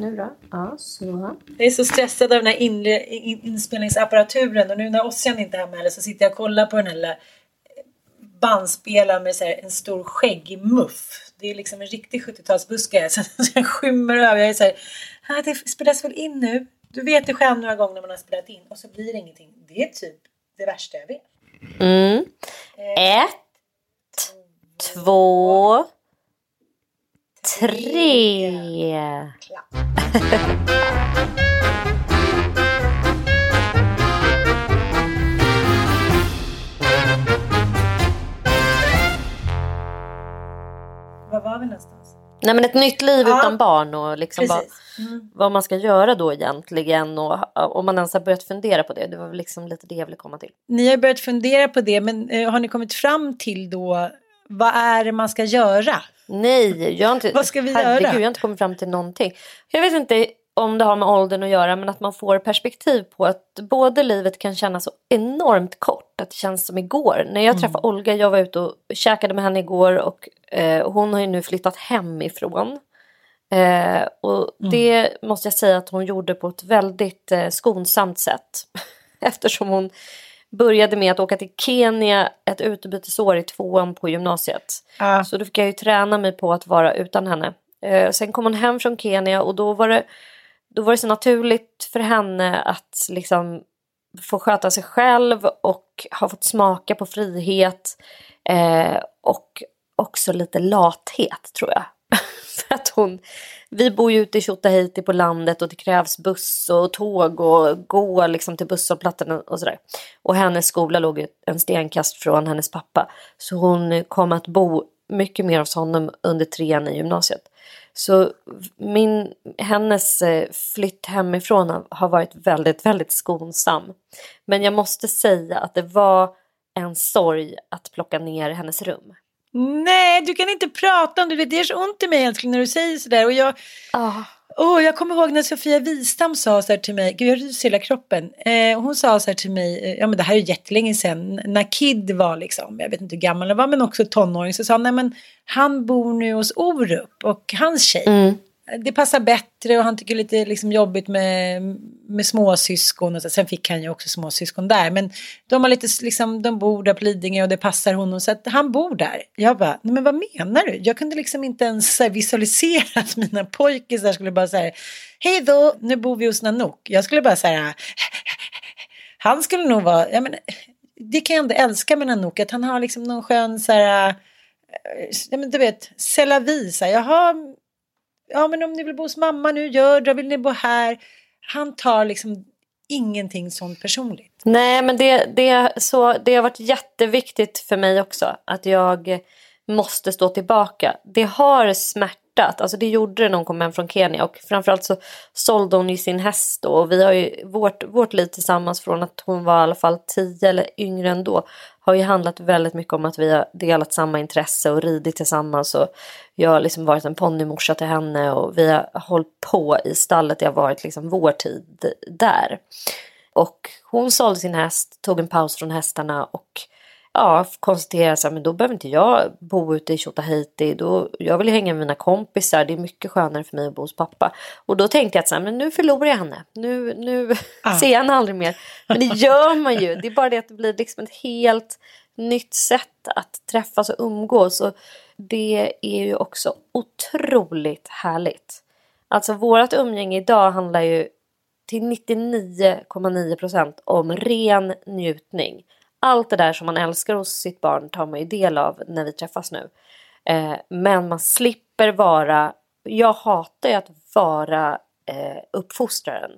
nu då. Ja, så. Jag är så stressad av den här inre in, inspelningsapparaturen och nu när Ossian inte är med så sitter jag och kollar på den här lilla bandspelaren med så här, en stor skäggig muff. Det är liksom en riktig 70-talsbuske så jag skymmer över. Jag är så här, ah, det spelas väl in nu? Du vet det själv några gånger när man har spelat in och så blir det ingenting. Det är typ det värsta jag vet. Mm. Ett, två, tre. Var var vi någonstans? Nej men ett nytt liv Ja. utan barn och liksom vad. Mm. vad man ska göra då egentligen och om man ens har börjat fundera på det. Det var väl liksom lite det jag ville komma till. Ni har börjat fundera på det men eh, har ni kommit fram till då vad är det man ska göra? Nej, jag har inte, Vad ska vi herregud, göra? jag har inte kommit fram till någonting. Jag vet inte om det har med åldern att göra men att man får perspektiv på att både livet kan kännas så enormt kort, att det känns som igår. När jag träffade Olga, jag var ute och käkade med henne igår och eh, hon har ju nu flyttat hemifrån. Eh, och det måste jag säga att hon gjorde på ett väldigt eh, skonsamt sätt. Eftersom hon började med att åka till Kenya ett utbytesår i tvåan på gymnasiet. Ja. Så då fick jag ju träna mig på att vara utan henne. Eh, sen kom hon hem från Kenya och då var det, då var det så naturligt för henne att liksom få sköta sig själv och ha fått smaka på frihet. Eh, och också lite lathet tror jag. att hon, vi bor ju ute i Tjotahejti på landet och det krävs buss och tåg och gå liksom till busshållplatsen och sådär. Och hennes skola låg ju en stenkast från hennes pappa. Så hon kom att bo mycket mer hos honom under trean i gymnasiet. Så min, hennes eh, flytt hemifrån har- har varit väldigt, väldigt skonsam. Men jag måste säga att det var en sorg att plocka ner hennes rum. Nej, du kan inte prata om det. Det gör så ont i mig älskling när du säger sådär. Och jag, Ah. åh, jag kommer ihåg när Sofia Wistam sa så här till mig. Gud, jag ryser hela kroppen. Eh, hon sa så här till mig. eh, Ja, men det här är jättelänge sedan. När Kid var liksom. Jag vet inte hur gammal han var, men också tonåring. Så sa han, nej men han bor nu hos Orup och hans tjej. Mm det passar bättre och han tycker lite liksom jobbigt med, med småsyskon. Och så. Sen fick han ju också småsyskon där. Men de, har lite, liksom, de bor där på Lidingö och det passar honom. Så att han bor där. Jag bara, nej men vad menar du? Jag kunde liksom inte ens visualisera att mina pojkisar skulle bara säga hej då, nu bor vi hos Nanook. Jag skulle bara säga han skulle nog vara, ja men det kan jag ändå älska med Nanook, att han har liksom någon skön så här, eh, ja men du vet, c'est la vie, så här, jaha, ja men om ni vill bo hos mamma nu, gör det, vill ni bo här? Han tar liksom ingenting sånt personligt. Nej men det, det, så, det har varit jätteviktigt för mig också att jag måste stå tillbaka. Det har hjärtat. alltså det gjorde det när hon kom hem från Kenya och framförallt så sålde hon ju sin häst då och vi har ju vårt, vårt liv tillsammans från att hon var i alla fall tio eller yngre än då har ju handlat väldigt mycket om att vi har delat samma intresse och ridit tillsammans och jag har liksom varit en ponnymorsa till henne och vi har hållit på i stallet, det har varit liksom vår tid där. Och hon sålde sin häst, tog en paus från hästarna och ja, konstaterade så här, men då behöver inte jag bo ute i Tjotahejti. Jag vill ju hänga med mina kompisar, det är mycket skönare för mig att bo hos pappa. Och då tänkte jag att så här, men nu förlorar jag henne. Nu, nu Ah. ser jag henne aldrig mer. Men det gör man ju. Det är bara det att det blir liksom ett helt nytt sätt att träffas och umgås. Och det är ju också otroligt härligt. Alltså vårat umgänge idag handlar ju till 99,9 procent om ren njutning. Allt det där som man älskar hos sitt barn tar man ju del av när vi träffas nu. Eh, men man slipper vara, jag hatar ju att vara eh, uppfostraren.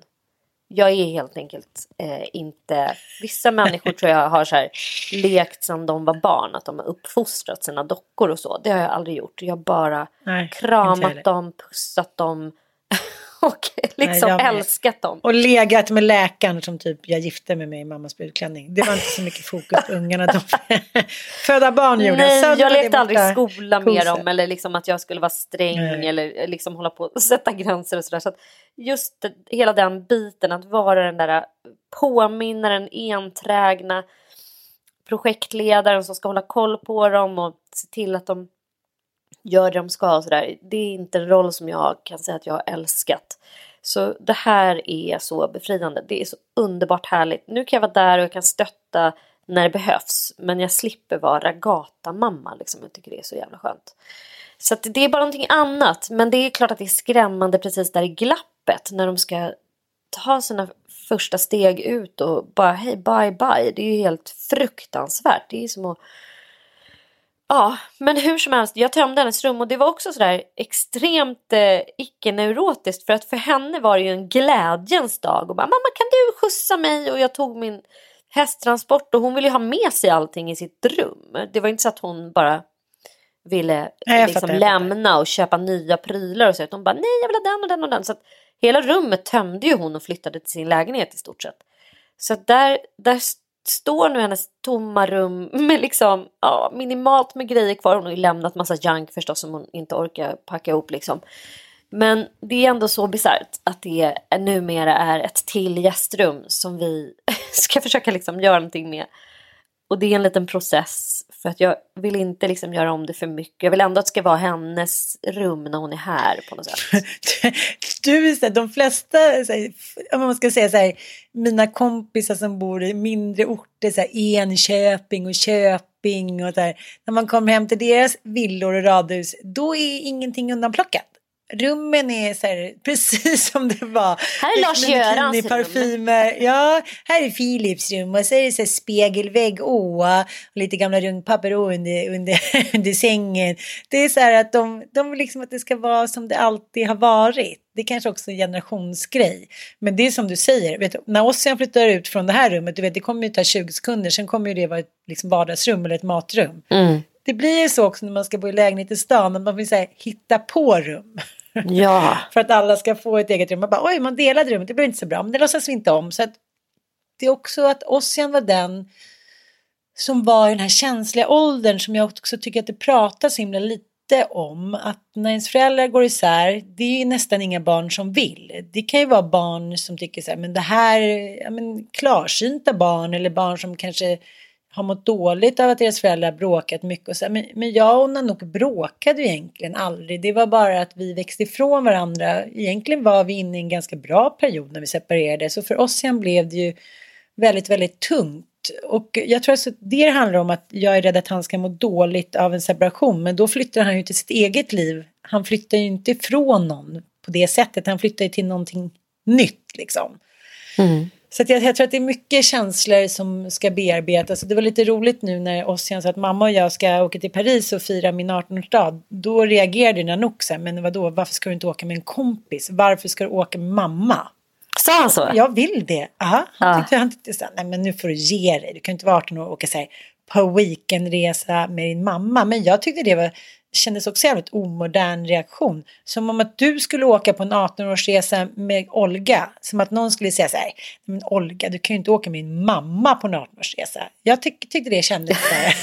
Jag är helt enkelt eh, inte, vissa människor tror jag har så här lekt sedan de var barn, att de har uppfostrat sina dockor och så. Det har jag aldrig gjort. Jag har bara Nej, kramat dem, pussat dem och liksom med. älskat dem. Och legat med läkaren som typ jag gifte mig med i mammas brudklänning. Det var inte så mycket fokus på ungarna. De föda barn gjorde. Nej, var jag lekte aldrig skola med dem eller liksom att jag skulle vara sträng Nej. eller liksom hålla på och sätta gränser och sådär. Så just hela den biten att vara den där påminnaren, enträgna projektledaren som ska hålla koll på dem och se till att de gör det de ska och sådär. Det är inte en roll som jag kan säga att jag har älskat. Så det här är så befriande. Det är så underbart härligt. Nu kan jag vara där och jag kan stötta när det behövs. Men jag slipper vara gatamamma. Liksom. Jag tycker det är så jävla skönt. Så det är bara någonting annat. Men det är klart att det är skrämmande precis där i glappet. När de ska ta sina första steg ut och bara hej bye bye. Det är ju helt fruktansvärt. Det är som att Ja, men hur som helst, jag tömde hennes rum och det var också sådär extremt eh, icke-neurotiskt för att för henne var det ju en glädjens dag och bara mamma kan du skjutsa mig och jag tog min hästtransport och hon ville ju ha med sig allting i sitt rum. Det var inte så att hon bara ville nej, liksom lämna och köpa nya prylar och så utan hon bara nej jag vill ha den och den och den så att hela rummet tömde ju hon och flyttade till sin lägenhet i stort sett. Så där, där står nu hennes tomma rum med liksom ja, minimalt med grejer kvar. Hon har ju lämnat massa junk förstås som hon inte orkar packa ihop liksom. Men det är ändå så bisarrt att det numera är ett till gästrum som vi ska försöka liksom göra någonting med. Och det är en liten process för att jag vill inte liksom göra om det för mycket. Jag vill ändå att det ska vara hennes rum när hon är här på något sätt. du, de flesta, om man ska säga så här, mina kompisar som bor i mindre orter, så här, Enköping och Köping och så här, när man kommer hem till deras villor och radhus, då är ingenting undanplockat rummen är så här, precis som det var. Här är Lars-Görans parfymer. Ja, här är Philips rum och så är det så här spegelvägg, åa och lite gamla runkpapper under, under, under sängen. Det är så här att de, de vill liksom att det ska vara som det alltid har varit. Det är kanske också en generationsgrej. Men det är som du säger, vet, när Ossian flyttar ut från det här rummet, du vet, det kommer ju ta 20 sekunder, sen kommer ju det vara ett liksom, vardagsrum eller ett matrum. Mm. Det blir ju så också när man ska bo i lägenhet i stan, att man vill här, hitta på rum. Ja. för att alla ska få ett eget rum. Man bara, oj, man delade rummet, det blev inte så bra. Men det låtsas vi inte om. Så att det är också att Ossian var den som var i den här känsliga åldern som jag också tycker att det pratas så himla lite om. Att när ens föräldrar går isär, det är ju nästan inga barn som vill. Det kan ju vara barn som tycker så här, men det här, ja men klarsynta barn eller barn som kanske har mått dåligt av att deras föräldrar bråkat mycket. Och så, men, men jag och Nanook bråkade ju egentligen aldrig. Det var bara att vi växte ifrån varandra. Egentligen var vi inne i en ganska bra period när vi separerade. Så för oss sen blev det ju väldigt, väldigt tungt. Och jag tror alltså att det handlar om att jag är rädd att han ska må dåligt av en separation. Men då flyttar han ju till sitt eget liv. Han flyttar ju inte ifrån någon på det sättet. Han flyttar ju till någonting nytt liksom. Mm. Så jag, jag, tror att det är mycket känslor som ska bearbetas. det var lite roligt nu när Ossian sa att mamma och jag ska åka till Paris och fira min 18-årsdag. Då reagerade Nanook så här, men vadå, varför ska du inte åka med en kompis? Varför ska du åka med mamma? Sa han så? Jag vill det. Aha, han, tyckte, han tyckte så här, nej men nu får du ge dig. Du kan inte vara 18 år och åka så här, på weekendresa med din mamma. Men jag tyckte det var kändes också jävligt omodern reaktion. Som om att du skulle åka på en 18-årsresa med Olga. Som att någon skulle säga så här, men Olga du kan ju inte åka med min mamma på en 18-årsresa. Jag tyck, tyckte det kändes så här,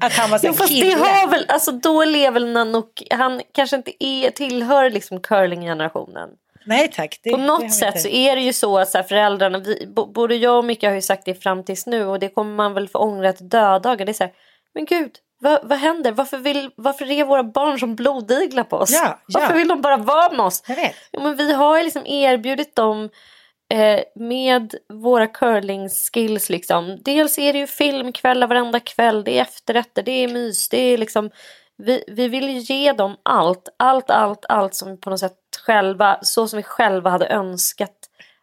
att han var så jo, fast det har väl, alltså då lever väl Nanook, han kanske inte är, tillhör liksom curlinggenerationen. Nej tack. Det, på något sätt så är det ju så att så här, föräldrarna, vi, både jag och Micke har ju sagt det fram tills nu och det kommer man väl få ångra till döddagar. Det är så här, men gud, Va, vad händer? Varför, vill, varför är våra barn som blodiglar på oss? Ja, ja. Varför vill de bara vara med oss? Ja, men vi har liksom erbjudit dem eh, med våra curling skills. Liksom. Dels är det ju filmkvällar varenda kväll, det är efterrätter, det är mys. Det är liksom, vi, vi vill ge dem allt, allt, allt, allt som på något sätt själva, så som vi själva hade önskat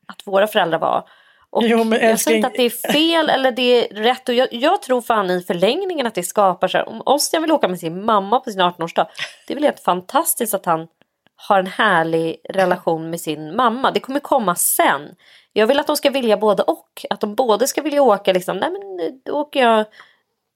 att våra föräldrar var. Och jo, men jag säger inte att det är fel eller det är rätt. Och jag, jag tror fan i förlängningen att det skapar så här. Om Ossian vill åka med sin mamma på sin 18-årsdag. Det är väl helt fantastiskt att han har en härlig relation med sin mamma. Det kommer komma sen. Jag vill att de ska vilja både och. Att de både ska vilja åka liksom. Nej men då åker jag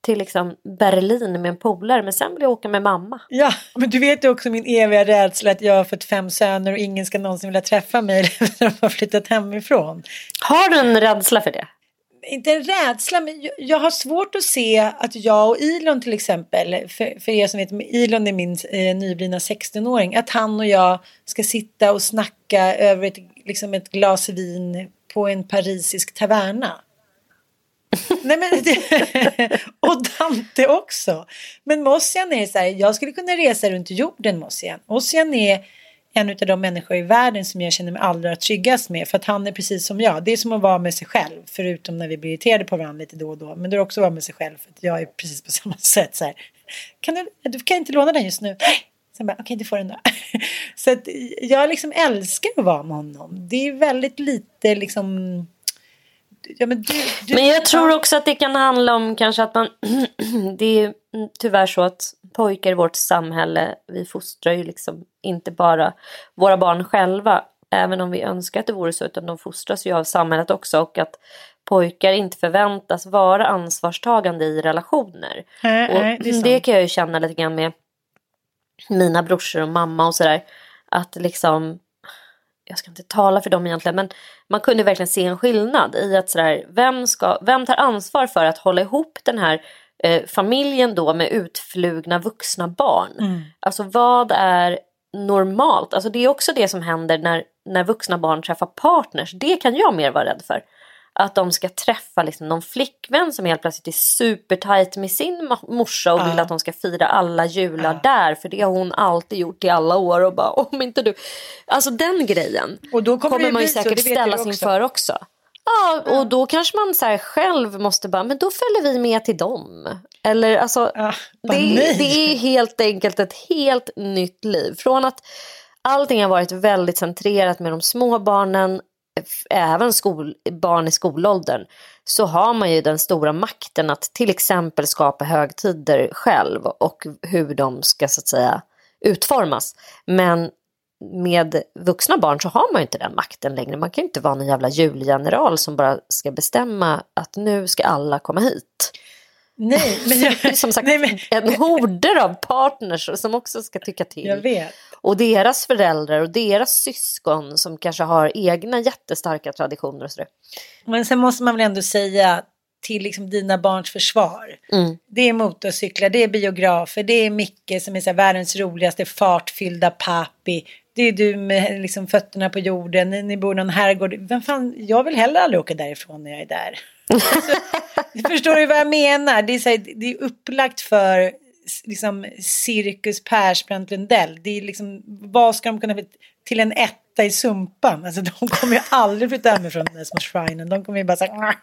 till liksom Berlin med en polare men sen vill jag åka med mamma. Ja, men du vet ju också min eviga rädsla att jag har fått fem söner och ingen ska någonsin vilja träffa mig när de har flyttat hemifrån. Har du en rädsla för det? Inte en rädsla, men jag har svårt att se att jag och Ilon till exempel, för, för er som vet, Ilon är min eh, nyblivna 16-åring, att han och jag ska sitta och snacka över ett, liksom ett glas vin på en parisisk taverna. Nej, men det, och Dante också. Men Mossian är så här, jag skulle kunna resa runt jorden Mossian. Mossian är en av de människor i världen som jag känner mig allra tryggast med. För att han är precis som jag. Det är som att vara med sig själv. Förutom när vi blir irriterade på varandra lite då och då. Men det är också att vara med sig själv. För att jag är precis på samma sätt. Så här. Kan du, du kan inte låna den just nu. Sen bara, okej okay, du får den då. så att jag liksom älskar att vara med honom. Det är väldigt lite liksom Ja, men, du, du, men jag tror också att det kan handla om kanske att man... det är tyvärr så att pojkar i vårt samhälle, vi fostrar ju liksom inte bara våra barn själva, även om vi önskar att det vore så, utan de fostras ju av samhället också och att pojkar inte förväntas vara ansvarstagande i relationer. Nej, och nej, det, det, kan jag ju känna lite grann med mina brorsor och mamma och sådär. Att liksom jag ska inte tala för dem egentligen, men man kunde verkligen se en skillnad i att sådär, vem, ska, vem tar ansvar för att hålla ihop den här eh, familjen då med utflugna vuxna barn? Mm. Alltså vad är normalt? Alltså det är också det som händer när, när vuxna barn träffar partners. Det kan jag mer vara rädd för att de ska träffa liksom någon flickvän som helt plötsligt är supertajt med sin morsa och ja. vill att de ska fira alla jular ja. där för det har hon alltid gjort i alla år och bara om inte du. Alltså den grejen och då kommer, kommer man ju säkert ställas inför också. Ja, och då kanske man så själv måste bara, men då följer vi med till dem. Eller alltså, ja, det, det är helt enkelt ett helt nytt liv. Från att allting har varit väldigt centrerat med de små barnen även skol, barn i skolåldern så har man ju den stora makten att till exempel skapa högtider själv och hur de ska så att säga utformas. Men med vuxna barn så har man ju inte den makten längre. Man kan ju inte vara någon jävla julgeneral som bara ska bestämma att nu ska alla komma hit. Nej, men jag, som sagt nej, men, en horder av partners som också ska tycka till. Och deras föräldrar och deras syskon som kanske har egna jättestarka traditioner och sådär. Men sen måste man väl ändå säga till liksom dina barns försvar. Mm. Det är motorcyklar, det är biografer, det är Micke som är så världens roligaste fartfyllda papi. Det är du med liksom fötterna på jorden, ni, ni bor i någon herrgård. Vem fan, jag vill heller aldrig åka därifrån när jag är där. Alltså, förstår du vad jag menar? Det är, så här, det är upplagt för liksom cirkus Persbrandt Lundell. Det är liksom, vad ska de kunna till en etta i Sumpan? Alltså de kommer ju aldrig flytta hemifrån den där små shrinen. De kommer ju bara säga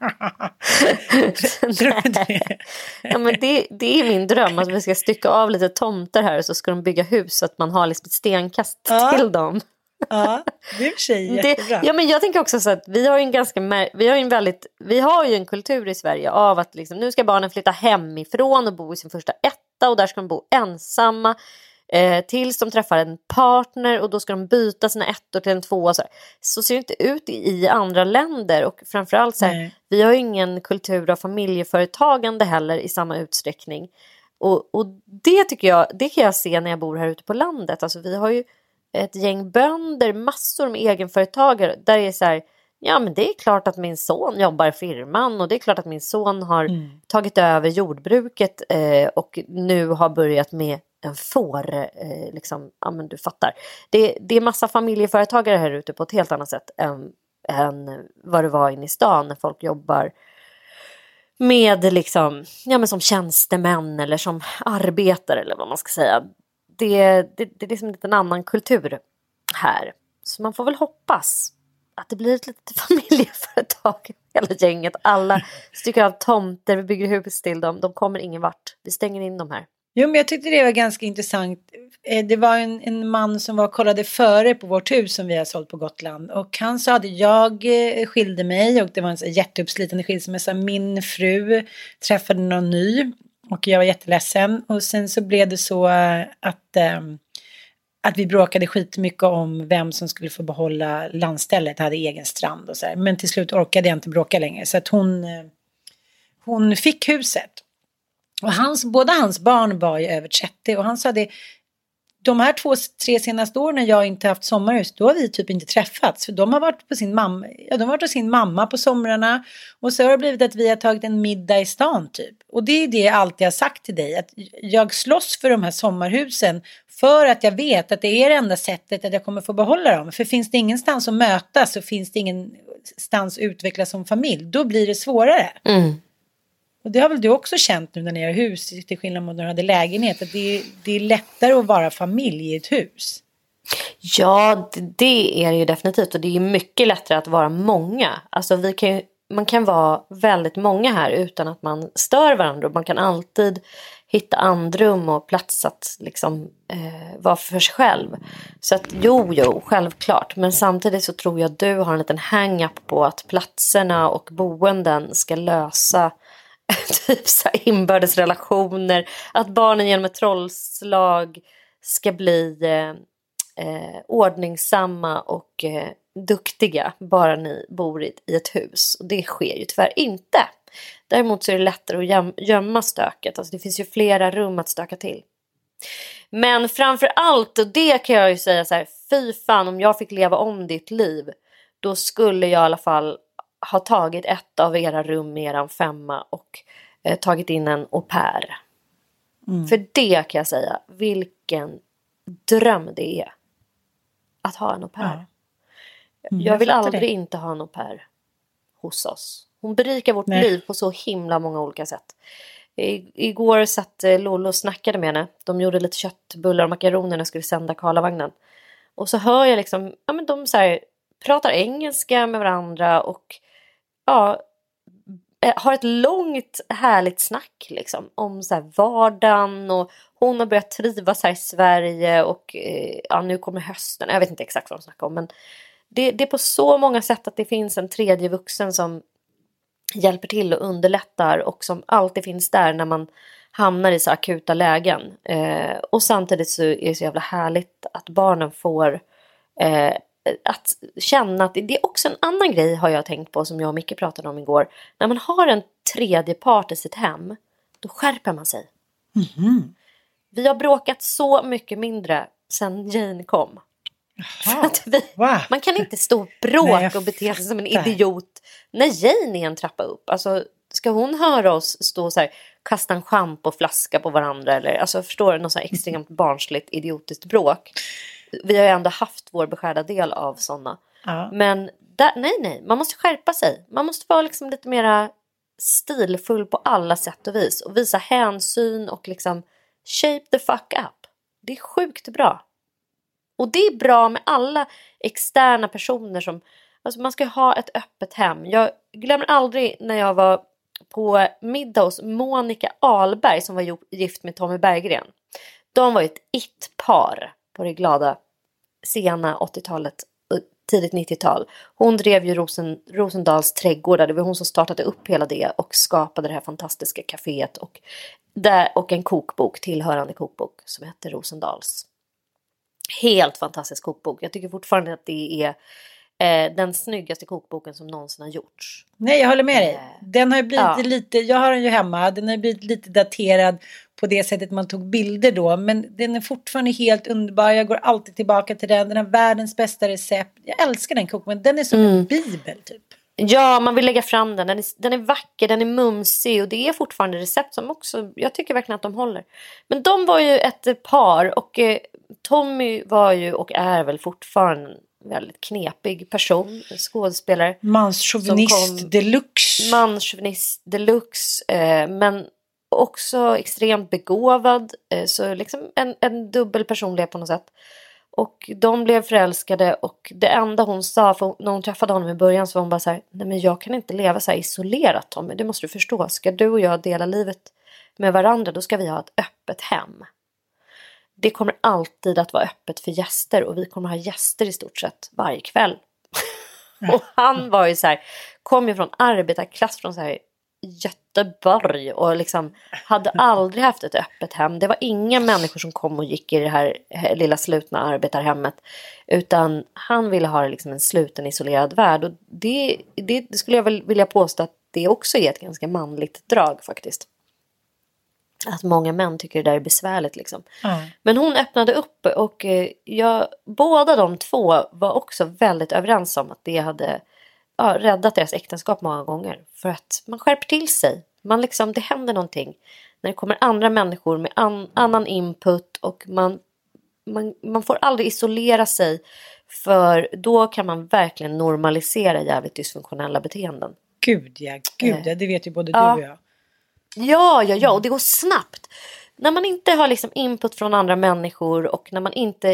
Tror du det? ja, men det, det är min dröm att vi ska stycka av lite tomter här och så ska de bygga hus så att man har liksom ett stenkast ja. till dem. Ja, det är för sig jättebra. Det, ja, men jag tänker också så att vi har ju en ganska vi har en väldigt, vi har ju en kultur i Sverige av att liksom, nu ska barnen flytta hemifrån och bo i sin första etta och där ska de bo ensamma eh, tills de träffar en partner och då ska de byta sina ettor till en tvåa. Så, så ser det inte ut i andra länder och framförallt så här, vi har ju ingen kultur av familjeföretagande heller i samma utsträckning. Och, och det tycker jag, det kan jag se när jag bor här ute på landet. Alltså vi har ju ett gäng bönder, massor med egenföretagare där det är så här, ja men det är klart att min son jobbar i firman och det är klart att min son har mm. tagit över jordbruket eh, och nu har börjat med en får, eh, liksom, ja men du fattar. Det, det är massa familjeföretagare här ute på ett helt annat sätt än, än vad det var inne i stan när folk jobbar med liksom, ja men som tjänstemän eller som arbetare eller vad man ska säga det, det, det är liksom en annan kultur här. Så man får väl hoppas att det blir ett litet familjeföretag. Hela gänget. Alla stycken av tomter, vi bygger hus till dem. De kommer ingen vart. Vi stänger in dem här. Jo, men jag tyckte det var ganska intressant. Eh, det var en, en man som var och kollade före på vårt hus som vi har sålt på Gotland. Och han sa att jag eh, skilde mig och det var en jätteuppslitande skilsmässa. Min fru träffade någon ny och jag var jätteledsen. Och sen så blev det så eh, att, ehm, att vi bråkade skitmycket om vem som skulle få behålla landstället, hade egen strand och så här. Men till slut orkade jag inte bråka längre. Så att hon, eh, hon fick huset. Och hans, båda hans barn var ju över 30 och han sa det, de här två, tre senaste åren när jag inte haft sommarhus, då har vi typ inte träffats. För de har varit på sin mamma, ja de har varit hos sin mamma på somrarna. Och så har det blivit att vi har tagit en middag i stan typ. Och det är det jag alltid har sagt till dig, att jag slåss för de här sommarhusen för att jag vet att det är det enda sättet att jag kommer få behålla dem. För finns det ingenstans att mötas så finns det ingenstans att utvecklas som familj. Då blir det svårare. Mm. Och det har väl du också känt nu när ni har hus till skillnad mot när du hade lägenhet. Att det är, det är lättare att vara familj i ett hus. Ja, det- är det ju definitivt. Och det är mycket lättare att vara många. Alltså vi kan ju, man kan vara väldigt många här utan att man stör varandra. Man kan alltid hitta andrum och plats att liksom, eh, vara för sig själv. Så att jo, jo, självklart. Men samtidigt så tror jag att du har en liten hang-up på att platserna och boenden ska lösa typ så inbördes relationer. Att barnen genom ett trollslag ska bli eh, eh, ordningsamma och eh, duktiga bara ni bor i, i ett hus. Och det sker ju tyvärr inte. Däremot så är det lättare att göm, gömma stöket. Alltså det finns ju flera rum att stöka till. Men framför allt, och det kan jag ju säga så här, fy fan om jag fick leva om ditt liv. Då skulle jag i alla fall ha tagit ett av era rum i eran femma och eh, tagit in en au pair. För det kan jag säga, vilken dröm det är. Att ha en au pair. Mm, jag vill fattar aldrig det. inte ha en au pair hos oss. Hon berikar vårt Nej. liv på så himla många olika sätt. I, igår satt eh, Lollo och snackade med henne. De gjorde lite köttbullar och makaroner när jag skulle sända Karlavagnen. Och så hör jag liksom, ja men de så här, pratar engelska med varandra och ja, eh, har ett långt härligt snack liksom om så här vardagen och hon har börjat trivas här i Sverige och eh, ja, nu kommer hösten. Jag vet inte exakt vad de snackar om men det, det är på så många sätt att det finns en tredje vuxen som hjälper till och underlättar och som alltid finns där när man hamnar i så akuta lägen. Eh, och samtidigt så är det så jävla härligt att barnen får eh, att känna att det är också en annan grej har jag tänkt på som jag och Micke pratade om igår. När man har en tredje part i sitt hem, då skärper man sig. Mhm. Vi har bråkat så mycket mindre sen Jane kom. Vi, man kan inte stå och Nej, bråka jag och bete sig som en idiot när Jane är en trappa upp. Alltså, ska hon höra oss stå och så här, kasta en schampoflaska på varandra eller alltså, förstår du, något så här extremt barnsligt idiotiskt bråk. Vi har ju ändå haft vår beskärda del av sådana. Ja. Men där, nej, nej, man måste skärpa sig. Man måste vara liksom lite mera stilfull på alla sätt och vis och visa hänsyn och liksom shape the fuck up. Det är sjukt bra. Och det är bra med alla externa personer som, alltså man ska ha ett öppet hem. Jag glömmer aldrig när jag var på middag hos Monica Ahlberg som var gift med Tommy Berggren. De var ju ett it-par på det glada sena 80-talet och eh, tidigt 90-tal. Hon drev ju Rosen, Rosendals trädgårdar. Det var hon som startade upp hela det och skapade det här fantastiska kaféet och, där, och en kokbok, tillhörande kokbok som hette Rosendals. Helt fantastisk kokbok. Jag tycker fortfarande att det är eh, den snyggaste kokboken som någonsin har gjorts. Nej, jag håller med dig. Eh, Den har ju blivit ja. lite, jag har den ju hemma, den har blivit lite daterad på det sättet man tog bilder då. Men den är fortfarande helt underbar, jag går alltid tillbaka till den. Den har världens bästa recept. Jag älskar den kokboken, den är som Mm. en bibel typ. Ja, man vill lägga fram den. Den är, den är vacker, den är mumsig och det är fortfarande recept som också, jag tycker verkligen att de håller. Men de var ju ett par och eh, Tommy var ju och är väl fortfarande väldigt knepig person, skådespelare. Manschauvinist deluxe. Manschauvinist deluxe eh, men också extremt begåvad. Eh, så liksom en, en dubbel personlighet på något sätt. Och de blev förälskade och det enda hon sa, för när hon träffade honom i början så var hon bara så här, nej men jag kan inte leva så här isolerat Tommy, det måste du förstå. Ska du och jag dela livet med varandra då ska vi ha ett öppet hem. Det kommer alltid att vara öppet för gäster och vi kommer ha gäster i stort sett varje kväll. och han var ju så här, kom ju från arbetarklass från så här Göteborg och liksom hade aldrig haft ett öppet hem. Det var inga människor som kom och gick i det här eh, lilla slutna arbetarhemmet. Utan han ville ha liksom en sluten isolerad värld. Och det, det, det skulle jag väl vilja påstå att det också är ett ganska manligt drag faktiskt. Att många män tycker det där är besvärligt liksom. Ja. Men hon öppnade upp och eh, jag, båda de två var också väldigt överens om att det hade ja, räddat deras äktenskap många gånger. För att man skärper till sig. Man liksom, det händer någonting. När det kommer andra människor med an, annan input och man, man, man får aldrig isolera sig. För då kan man verkligen normalisera jävligt dysfunktionella beteenden. Gud ja, gud ja, det vet ju både Ja. du och jag. Ja, ja, ja, och det går snabbt. När man inte har liksom input från andra människor och när man inte...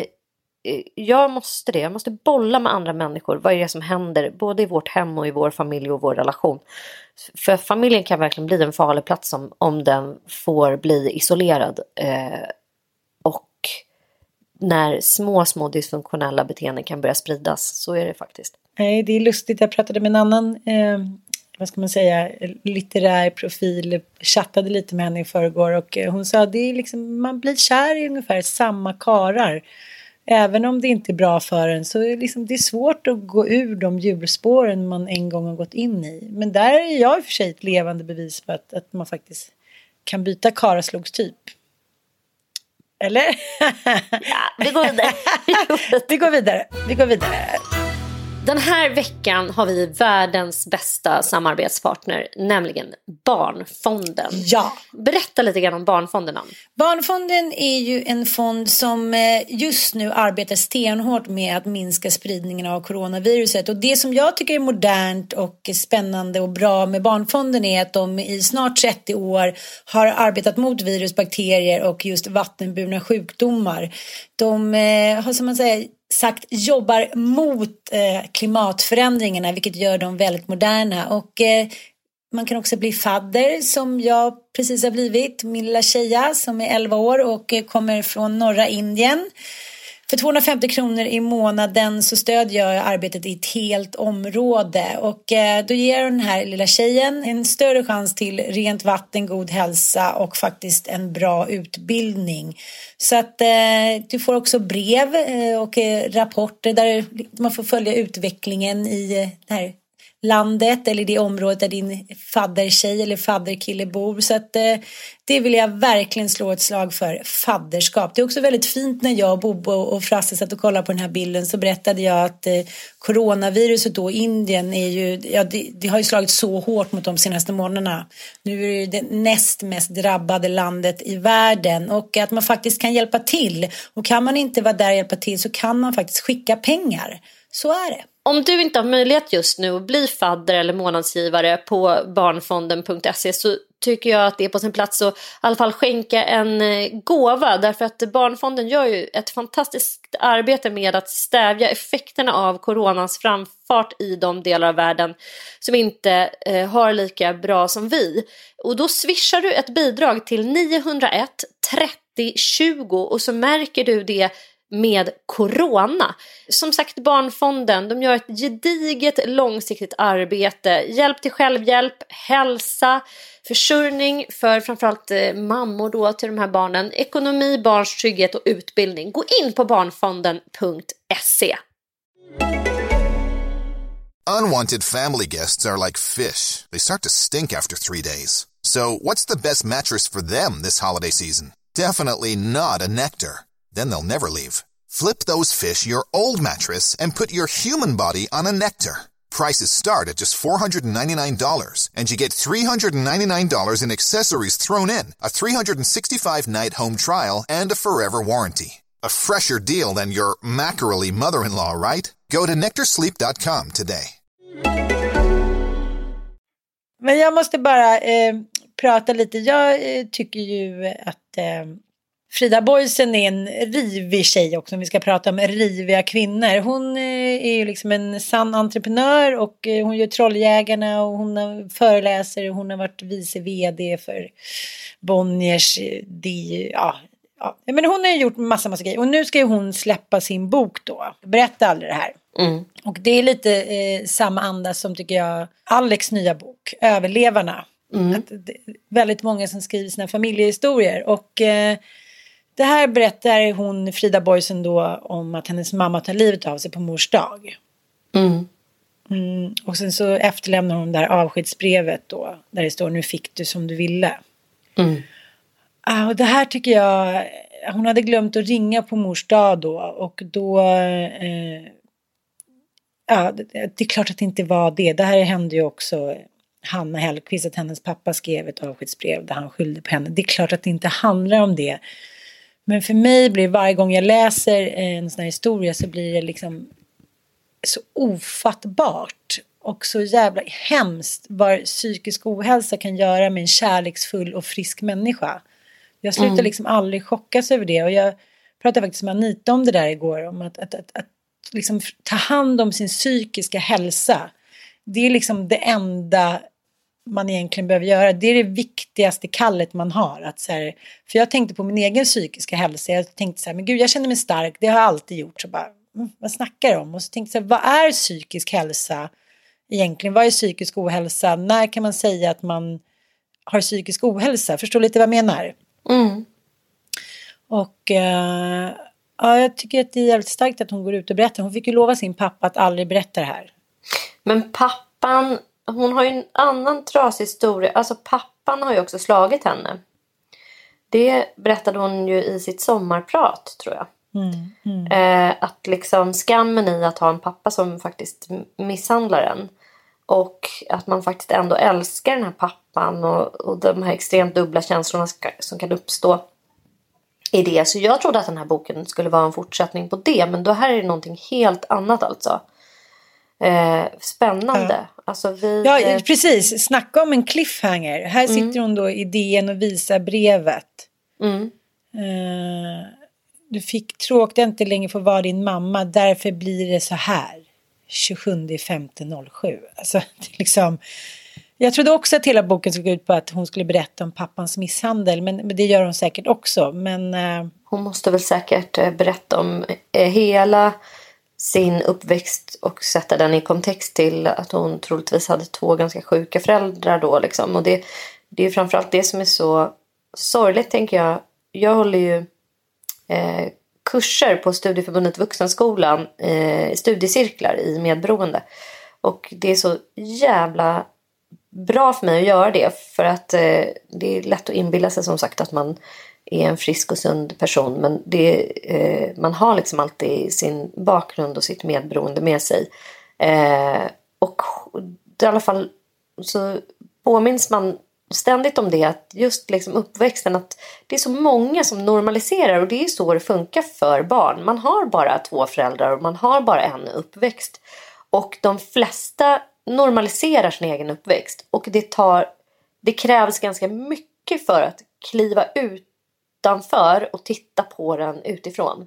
Eh, jag måste det, jag måste bolla med andra människor. Vad är det som händer både i vårt hem och i vår familj och vår relation? För familjen kan verkligen bli en farlig plats om, om den får bli isolerad. Eh, och när små, små dysfunktionella beteenden kan börja spridas. Så är det faktiskt. Nej, det är lustigt. Jag pratade med en annan, eh, vad ska man säga, litterär profil. Chattade lite med henne i förrgår och eh, hon sa att det är liksom, man blir kär i ungefär samma karar. Även om det inte är bra för en så är liksom, det är svårt att gå ur de hjulspåren man en gång har gått in i. Men där är jag i och för sig ett levande bevis på att, att man faktiskt kan byta karlaslogstyp. Eller? Ja, vi går vidare. Vi går vidare. Vi går vidare. Den här veckan har vi världens bästa samarbetspartner, nämligen Barnfonden. Ja. Berätta lite grann om Barnfonden. Ann. Barnfonden är ju en fond som eh, just nu arbetar stenhårt med att minska spridningen av coronaviruset. Och det som jag tycker är modernt och spännande och bra med Barnfonden är att de i snart 30 år har arbetat mot virus, bakterier och just vattenburna sjukdomar. De eh, har som man säger sagt jobbar mot eh, klimatförändringarna vilket gör dem väldigt moderna. Och eh, man kan också bli fadder som jag precis har blivit. Min lilla tjeja som är 11 år och eh, kommer från norra Indien. För 250 kronor i månaden så stödjer jag arbetet i ett helt område och eh, då ger den här lilla tjejen en större chans till rent vatten, god hälsa och faktiskt en bra utbildning. Så att eh, du får också brev eh, och eh, rapporter där man får följa utvecklingen i det här landet eller det området där din faddertjej eller fadderkille bor. Så att eh, det vill jag verkligen slå ett slag för, fadderskap. Det är också väldigt fint när jag, Bobo och Frasse satt och kollade på den här bilden så berättade jag att eh, coronaviruset då i Indien är ju, ja det, det har ju slagit så hårt mot de senaste månaderna. Nu är det det näst mest drabbade landet i världen och att man faktiskt kan hjälpa till. Och kan man inte vara där och hjälpa till så kan man faktiskt skicka pengar. Så är det. Om du inte har möjlighet just nu att bli fadder eller månadsgivare på barnfonden.se så tycker jag att det är på sin plats att i alla fall skänka en eh, gåva därför att Barnfonden gör ju ett fantastiskt arbete med att stävja effekterna av coronans framfart i de delar av världen som inte eh, har lika bra som vi. Och då swishar du ett bidrag till 901 30 20 och så märker du det med corona. Som sagt Barnfonden, de gör ett gediget långsiktigt arbete. Hjälp till självhjälp, hälsa, försörjning för framförallt eh, mammor då till de här barnen, ekonomi, barns trygghet och utbildning. Gå in på barnfonden.se. Unwanted family guests are like fish. They start to stink after three days. So, what's the best mattress for them this holiday season? Definitely not a Nectar. Then they'll never leave. Flip those fish your old mattress and put your human body on a Nectar. Prices start at just $499, and you get $399 in accessories thrown in, a 365 night home trial, and a forever warranty. A fresher deal than your mackerel mother in law, right? Go to nectarsleep.com today. Men jag måste bara eh, prata lite. Jag eh, tycker ju att eh, Frida Boisen är en rivig tjej också om vi ska prata om riviga kvinnor. Hon eh, är ju liksom en sann entreprenör och eh, hon gör Trolljägarna och hon föreläser och hon har varit vice vd för Bonniers. Det, ja, ja. Men hon har ju gjort massa, massa grejer och nu ska ju hon släppa sin bok då. Berätta aldrig det här. Mm. Och det är lite eh, samma anda som tycker jag Alex nya bok, Överlevarna. Är väldigt många som skriver sina familjehistorier och eh, det här berättar hon, Frida Boysen då, om att hennes mamma tar livet av sig på mors dag. Mm. Mm, och sen så efterlämnar hon det här avskedsbrevet då, där det står nu fick du som du ville. Mm. Ah, och det här tycker jag, hon hade glömt att ringa på mors dag då och då, eh, ja det, det är klart att det inte var det. Det här hände ju också Hanna Hellquist, att hennes pappa skrev ett avskedsbrev där han skyllde på henne. Det är klart att det inte handlar om det. Men för mig blir varje gång jag läser en sån här historia så blir det liksom så ofattbart. och så jävla hemskt vad psykisk ohälsa kan göra med en kärleksfull och frisk människa. Jag slutar Mm. liksom aldrig chockas över det och jag pratade faktiskt med Anita om det där igår om att, att, att, att liksom ta hand om sin psykiska hälsa. Det är liksom det enda man egentligen behöver göra. Det är det viktigaste kallet man har. Att så här, för jag tänkte på min egen psykiska hälsa. Jag tänkte så här, men gud jag känner mig stark, det har jag alltid gjort. Så bara, mm, vad snackar jag om? Och så tänkte jag, så här, vad är psykisk hälsa egentligen? Vad är psykisk ohälsa? När kan man säga att man har psykisk ohälsa? Förstår lite vad jag menar? Mm. Och eh, ja, jag tycker att det är jävligt starkt att hon går ut och berättar. Hon fick ju lova sin pappa att aldrig berätta det här. Men pappan, hon har ju en annan trasig historia. Alltså pappan har ju också slagit henne. Det berättade hon ju i sitt sommarprat tror jag. Mm, mm. Eh, att liksom skammen i att ha en pappa som faktiskt misshandlar en. Och att man faktiskt ändå älskar den här pappan och, och de här extremt dubbla känslorna ska, som kan uppstå i det. Så jag trodde att den här boken skulle vara en fortsättning på det. Men då här är det någonting helt annat alltså. Eh, spännande. Alltså vi... Ja, eh, precis. Snacka om en cliffhanger. Här sitter hon då i DN och visar brevet. mm, Eh, du fick tråkigt inte längre få vara din mamma, därför blir det så här. 27.05.07. Alltså, liksom... Jag trodde också att hela boken skulle gå ut på att hon skulle berätta om pappans misshandel, men, men det gör hon säkert också. Men eh, Hon måste väl säkert berätta om hela sin uppväxt och sätta den i kontext till att hon troligtvis hade två ganska sjuka föräldrar då liksom. Och det, det är ju framförallt det som är så sorgligt tänker jag. Jag håller ju eh, kurser på Studieförbundet Vuxenskolan, eh, studiecirklar i medberoende. Och det är så jävla bra för mig att göra det för att eh, det är lätt att inbilla sig som sagt att man är en frisk och sund person men det, eh, man har liksom alltid sin bakgrund och sitt medberoende med sig. Eh, och i alla fall så påminns man ständigt om det att just liksom uppväxten att det är så många som normaliserar och det är så det funkar för barn. Man har bara två föräldrar och man har bara en uppväxt. Och de flesta normaliserar sin egen uppväxt och det tar det krävs ganska mycket för att kliva ut utanför och titta på den utifrån.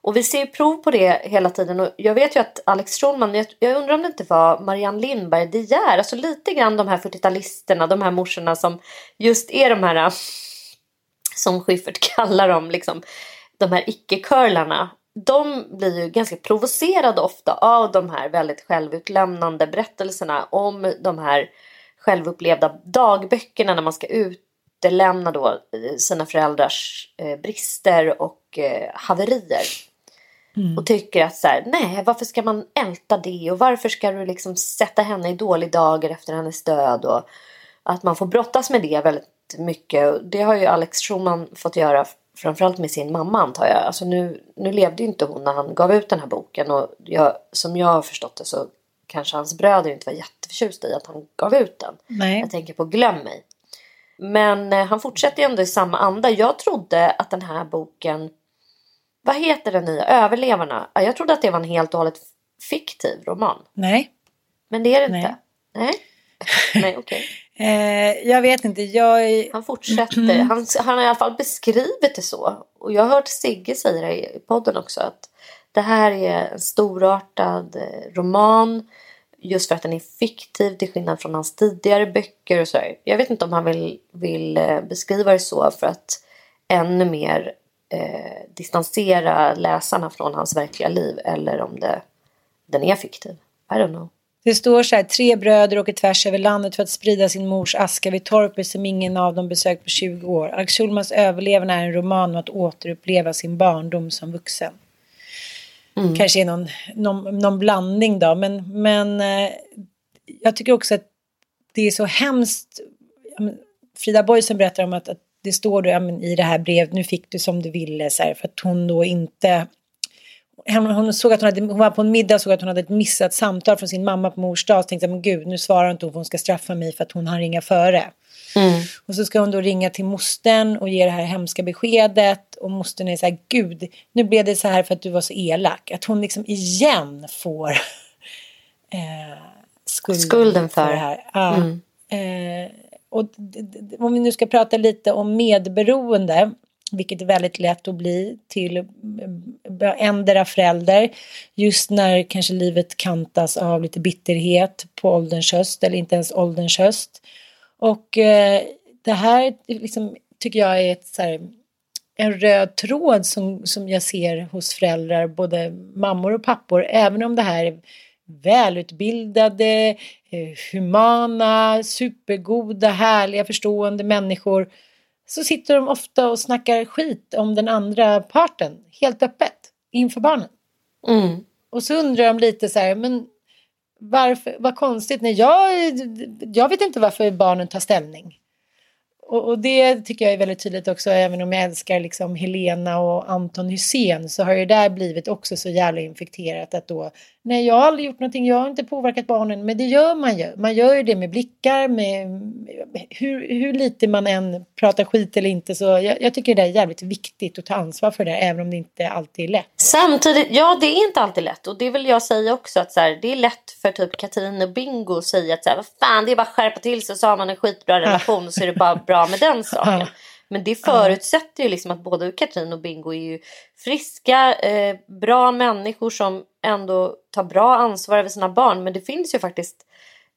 Och vi ser ju prov på det hela tiden och jag vet ju att Alex Schulman, jag, jag undrar om det inte var Marianne Lindberg De Geer, alltså lite grann de här 40-talisterna, de här morsorna som just är de här som Schyffert kallar dem, liksom, de här icke-curlarna. De blir ju ganska provocerade ofta av de här väldigt självutlämnande berättelserna om de här självupplevda dagböckerna när man ska ut utelämna då eh, sina föräldrars eh, brister och eh, haverier. Och tycker att så här, nej varför ska man älta det och varför ska du liksom sätta henne i dålig dager efter hennes död och att man får brottas med det väldigt mycket. Det har ju Alex Schulman fått göra framförallt med sin mamma antar jag. Alltså nu, nu levde ju inte hon när han gav ut den här boken och jag, som jag har förstått det så kanske hans bröder inte var jätteförtjusta i att han gav ut den. nej. Jag tänker på Glöm mig. Men eh, han fortsätter ju ändå i samma anda. Jag trodde att den här boken, vad heter den nya, Överlevarna? Ja, Jag trodde att det var en helt och hållet fiktiv roman. nej. Men det är det Nej. inte. Nej, Nej okej. Eh, jag vet inte, jag... är- Han fortsätter. Han, han har i alla fall beskrivit det så. Och jag har hört Sigge säga det i podden också. Att det här är en storartad eh, roman. Just för att den är fiktiv till skillnad från hans tidigare böcker. Och så här. Jag vet inte om han vill, vill eh, beskriva det så för att ännu mer eh, distansera läsarna från hans verkliga liv. Eller om det, den är fiktiv. I don't know. Det står så här, tre bröder åker tvärs över landet för att sprida sin mors aska vid torpet som ingen av dem besökt på 20 år. Alex Schulmans överlevnad är en roman om att återuppleva sin barndom som vuxen. Mm. Kanske är någon, någon, någon blandning då, men, men eh, jag tycker också att det är så hemskt. Frida Boysen berättar om att, att det står då, ja, men i det här brevet, nu fick du som du ville, så här, för att hon då inte hon, såg att hon, hade, hon var på en middag och såg att hon hade ett missat samtal från sin mamma på mors dag. Så tänkte jag, men gud, nu svarar inte hon för hon ska straffa mig för att hon har ringa före. Och så ska hon då ringa till mostern och ge det här hemska beskedet. Och mostern är så här, gud, nu blev det så här för att du var så elak. Att hon liksom igen får eh, skulden, Skulden för. det här. Ja. Mm. Eh, och om vi nu ska prata lite om medberoende, vilket är väldigt lätt att bli till eh, endera förälder, just när kanske livet kantas av lite bitterhet på ålderns höst eller inte ens ålderns höst. Och eh, det här liksom, tycker jag är ett, så här, en röd tråd som, som jag ser hos föräldrar, både mammor och pappor, även om det här är välutbildade, eh, humana, supergoda, härliga, förstående människor så sitter de ofta och snackar skit om den andra parten helt öppet inför barnen. Mm. Och så undrar de lite så här, men varför, vad konstigt, nej jag, jag vet inte varför barnen tar ställning. Och, och det tycker jag är väldigt tydligt också, även om jag älskar liksom Helena och Anton Hysén så har ju där blivit också så jävla infekterat att då, nej jag har aldrig gjort någonting, jag har inte påverkat barnen, men det gör man ju. Man gör ju det med blickar, med hur, hur lite man än pratar skit eller inte, så jag, jag tycker det är jävligt viktigt att ta ansvar för det, även om det inte alltid är lätt. Samtidigt, ja det är inte alltid lätt och det vill jag säga också att så här, det är lätt för typ Katrin och Bingo att säga att så här, vad fan det är bara att skärpa till sig så har man en skitbra relation och så är det bara bra med den saken. Men det förutsätter ju liksom att både Katrin och Bingo är ju friska, eh, bra människor som ändå ta bra ansvar över sina barn. Men det finns ju faktiskt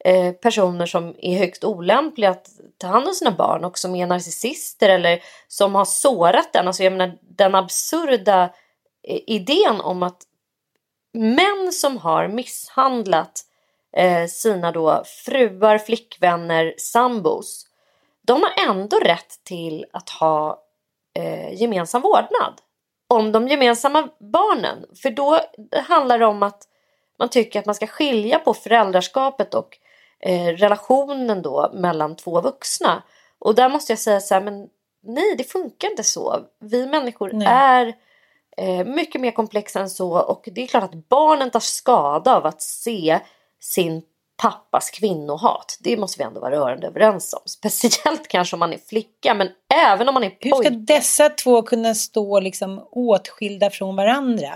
eh, personer som är högst olämpliga att ta hand om sina barn och som är narcissister eller som har sårat den. Alltså jag menar den absurda eh, idén om att män som har misshandlat eh, sina då fruar, flickvänner, sambos de har ändå rätt till att ha eh, gemensam vårdnad om de gemensamma barnen. För då handlar det om att man tycker att man ska skilja på föräldraskapet och eh, relationen då mellan två vuxna. Och där måste jag säga så här, men nej det funkar inte så. Vi människor Nej. är eh, mycket mer komplexa än så och det är klart att barnen tar skada av att se sin pappas kvinnohat. Det måste vi ändå vara rörande överens om. Speciellt kanske om man är flicka men även om man är Hur ska pojke. dessa två kunna stå liksom åtskilda från varandra?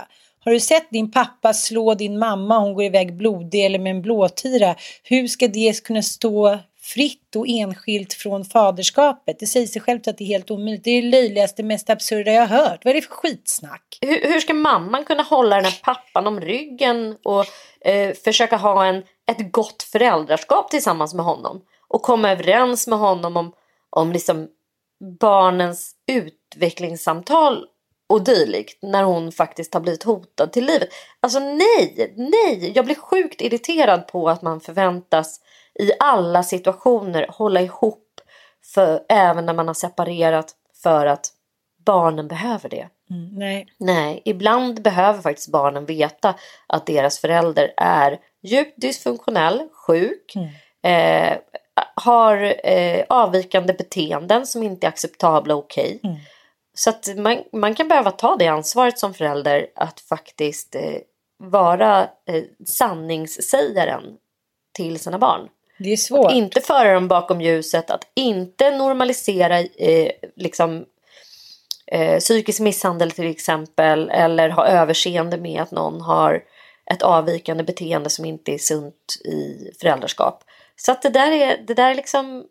Har du sett din pappa slå din mamma hon går iväg blodig eller med en blåtira? Hur ska det kunna stå fritt och enskilt från faderskapet? Det säger sig självt att det är helt omöjligt. Det är det löjligaste, mest absurda jag har hört. Vad är det för skitsnack? hur, hur ska mamman kunna hålla den här pappan om ryggen och eh, försöka ha en, ett gott föräldraskap tillsammans med honom och komma överens med honom om, om liksom barnens utvecklingssamtal och dylikt när hon faktiskt har blivit hotad till livet. Alltså nej, nej, jag blir sjukt irriterad på att man förväntas i alla situationer hålla ihop för, även när man har separerat för att barnen behöver det. Mm, nej. Nej, ibland behöver faktiskt barnen veta att deras förälder är djupt dysfunktionell, sjuk, eh, har eh, avvikande beteenden som inte är acceptabla och okej. Mm. Så att man, man kan behöva ta det ansvaret som förälder att faktiskt eh, vara eh, sanningssägaren till sina barn. Det är svårt. Inte föra dem bakom ljuset, att inte normalisera eh, liksom, eh, psykisk misshandel till exempel eller ha överseende med att någon har ett avvikande beteende som inte är sunt i föräldraskap. Så att det där är, det där är liksom,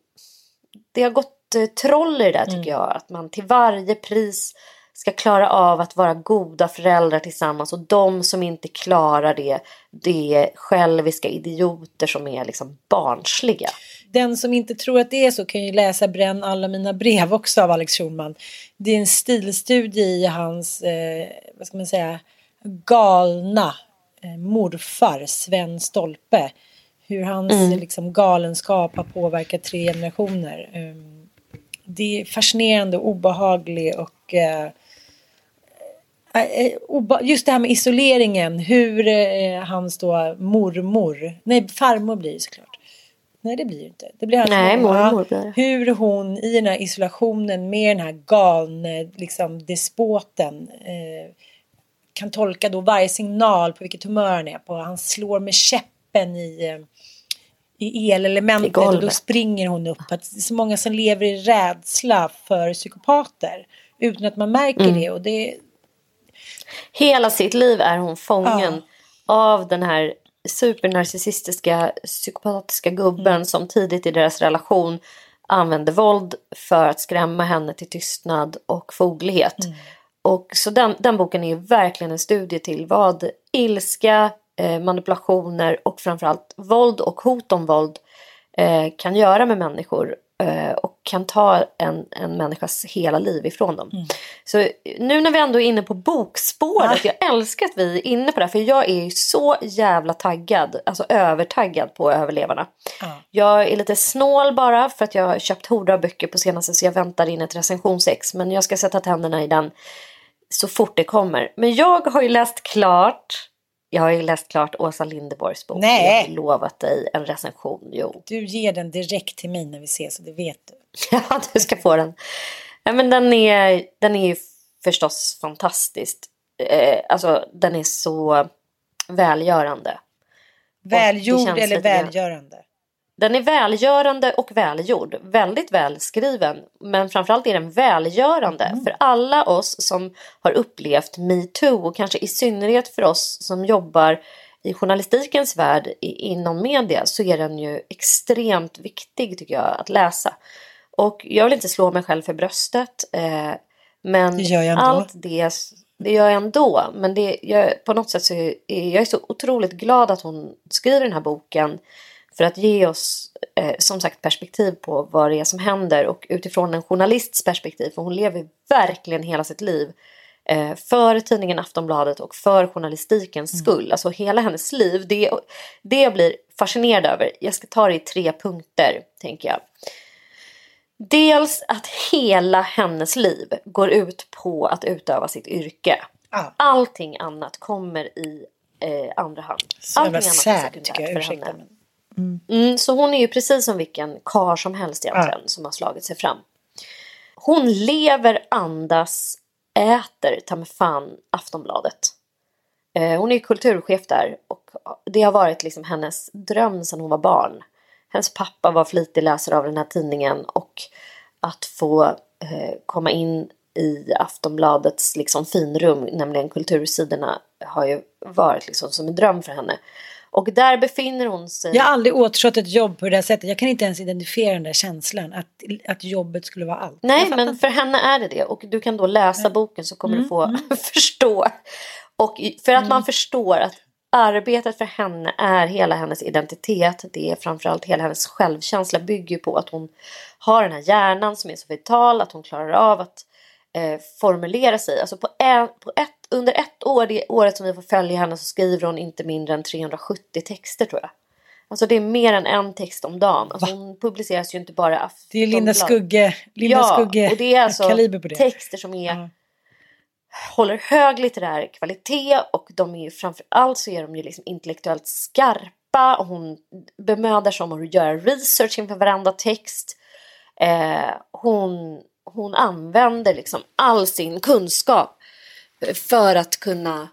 det har gått eh, troll i det där tycker jag. Att man till varje pris ska klara av att vara goda föräldrar tillsammans och de som inte klarar det, det är själviska idioter som är liksom barnsliga. Den som inte tror att det är så kan ju läsa Bränn alla mina brev också av Alex Schulman. Det är en stilstudie i hans, eh, vad ska man säga, galna eh, morfar Sven Stolpe. Hur hans liksom, galenskap har påverkat tre generationer. Um, det är fascinerande och obehaglig och oba- just det här med isoleringen, hur eh, hans då mormor, nej farmor blir det såklart. Nej det blir det inte. Det blir hans Nej, mormor. blir. Hur hon i den här isolationen med den här galne liksom, despoten eh, kan tolka då varje signal på vilket humör han är på. Han slår med käppen i, i elelementet och då springer hon upp. Att det är så många som lever i rädsla för psykopater utan att man märker Mm. det. Och det Hela sitt liv är hon fången av den här supernarcissistiska psykopatiska gubben som tidigt i deras relation använde våld för att skrämma henne till tystnad och foglighet. Och så den, den boken är verkligen en studie till vad ilska, manipulationer och framförallt våld och hot om våld eh, kan göra med människor eh, och kan ta en, en människas hela liv ifrån dem. Så nu när vi ändå är inne på bokspåret, jag älskar att vi är inne på det här, för jag är ju så jävla taggad, alltså övertaggad på överlevarna. Ja. Jag är lite snål bara för att jag har köpt horder av böcker på senaste så jag väntar in ett recensionsex. Men jag ska sätta tänderna i den så fort det kommer. Men jag har ju läst klart, jag har ju läst klart Åsa Linderborgs bok. Nej. Jag har lovat dig en recension, jo. Du ger den direkt till mig när vi ses, och det vet du. Ja, du ska få den. Ja, men den är, den är ju förstås fantastiskt. Eh, alltså den är så välgörande. Välgjord eller lite grann- välgörande? Den är välgörande och välgjord. Väldigt välskriven. Men framförallt är den välgörande för alla oss som har upplevt metoo och kanske i synnerhet för oss som jobbar i journalistikens värld inom media så är den ju extremt viktig tycker jag att läsa. Och jag vill inte slå mig själv för bröstet. Eh, men Det gör jag ändå. allt det, det gör jag ändå. Men det, jag, på något sätt så är jag är så otroligt glad att hon skriver den här boken. För att ge oss eh, som sagt perspektiv på vad det är som händer och utifrån en journalists perspektiv. För hon lever verkligen hela sitt liv eh, för tidningen Aftonbladet och för journalistikens skull. Alltså hela hennes liv. Det, det jag blir fascinerad över. Jag ska ta det i tre punkter tänker jag. Dels att hela hennes liv går ut på att utöva sitt yrke. Ja. Allting annat kommer i eh, andra hand. Så Allting annat är sekundärt för henne. Men... Mm, så hon är ju precis som vilken kar som helst egentligen som har slagit sig fram. Hon lever, andas, äter ta mig fan Aftonbladet. Eh, hon är ju kulturchef där och det har varit liksom hennes dröm sedan hon var barn. Hennes pappa var flitig läsare av den här tidningen och att få eh, komma in i Aftonbladets liksom finrum, nämligen kultursidorna, har ju varit liksom som en dröm för henne. Och där befinner hon sig. Jag har aldrig återstått ett jobb på det där sättet. Jag kan inte ens identifiera den där känslan. Att, att jobbet skulle vara allt. Nej, men för henne är det det. Och du kan då läsa boken så kommer du få förstå. Och för att man förstår att arbetet för henne är hela hennes identitet. Det är framförallt hela hennes självkänsla bygger på att hon har den här hjärnan som är så vital. Att hon klarar av att eh, formulera sig. Alltså på, en, på ett, under ett år, det året som vi får följa henne så skriver hon inte mindre än 370 texter tror jag. Alltså det är mer än en text om dagen. Alltså hon publiceras ju inte bara Det är Linda. Skugge. Linda ja, Skugge. och det är alltså kaliber på det. texter som är, Ja. håller hög litterär kvalitet och de är ju framför allt så är de ju liksom intellektuellt skarpa och hon bemödar sig om att göra research inför varenda text. Eh, hon, hon använder liksom all sin kunskap för att kunna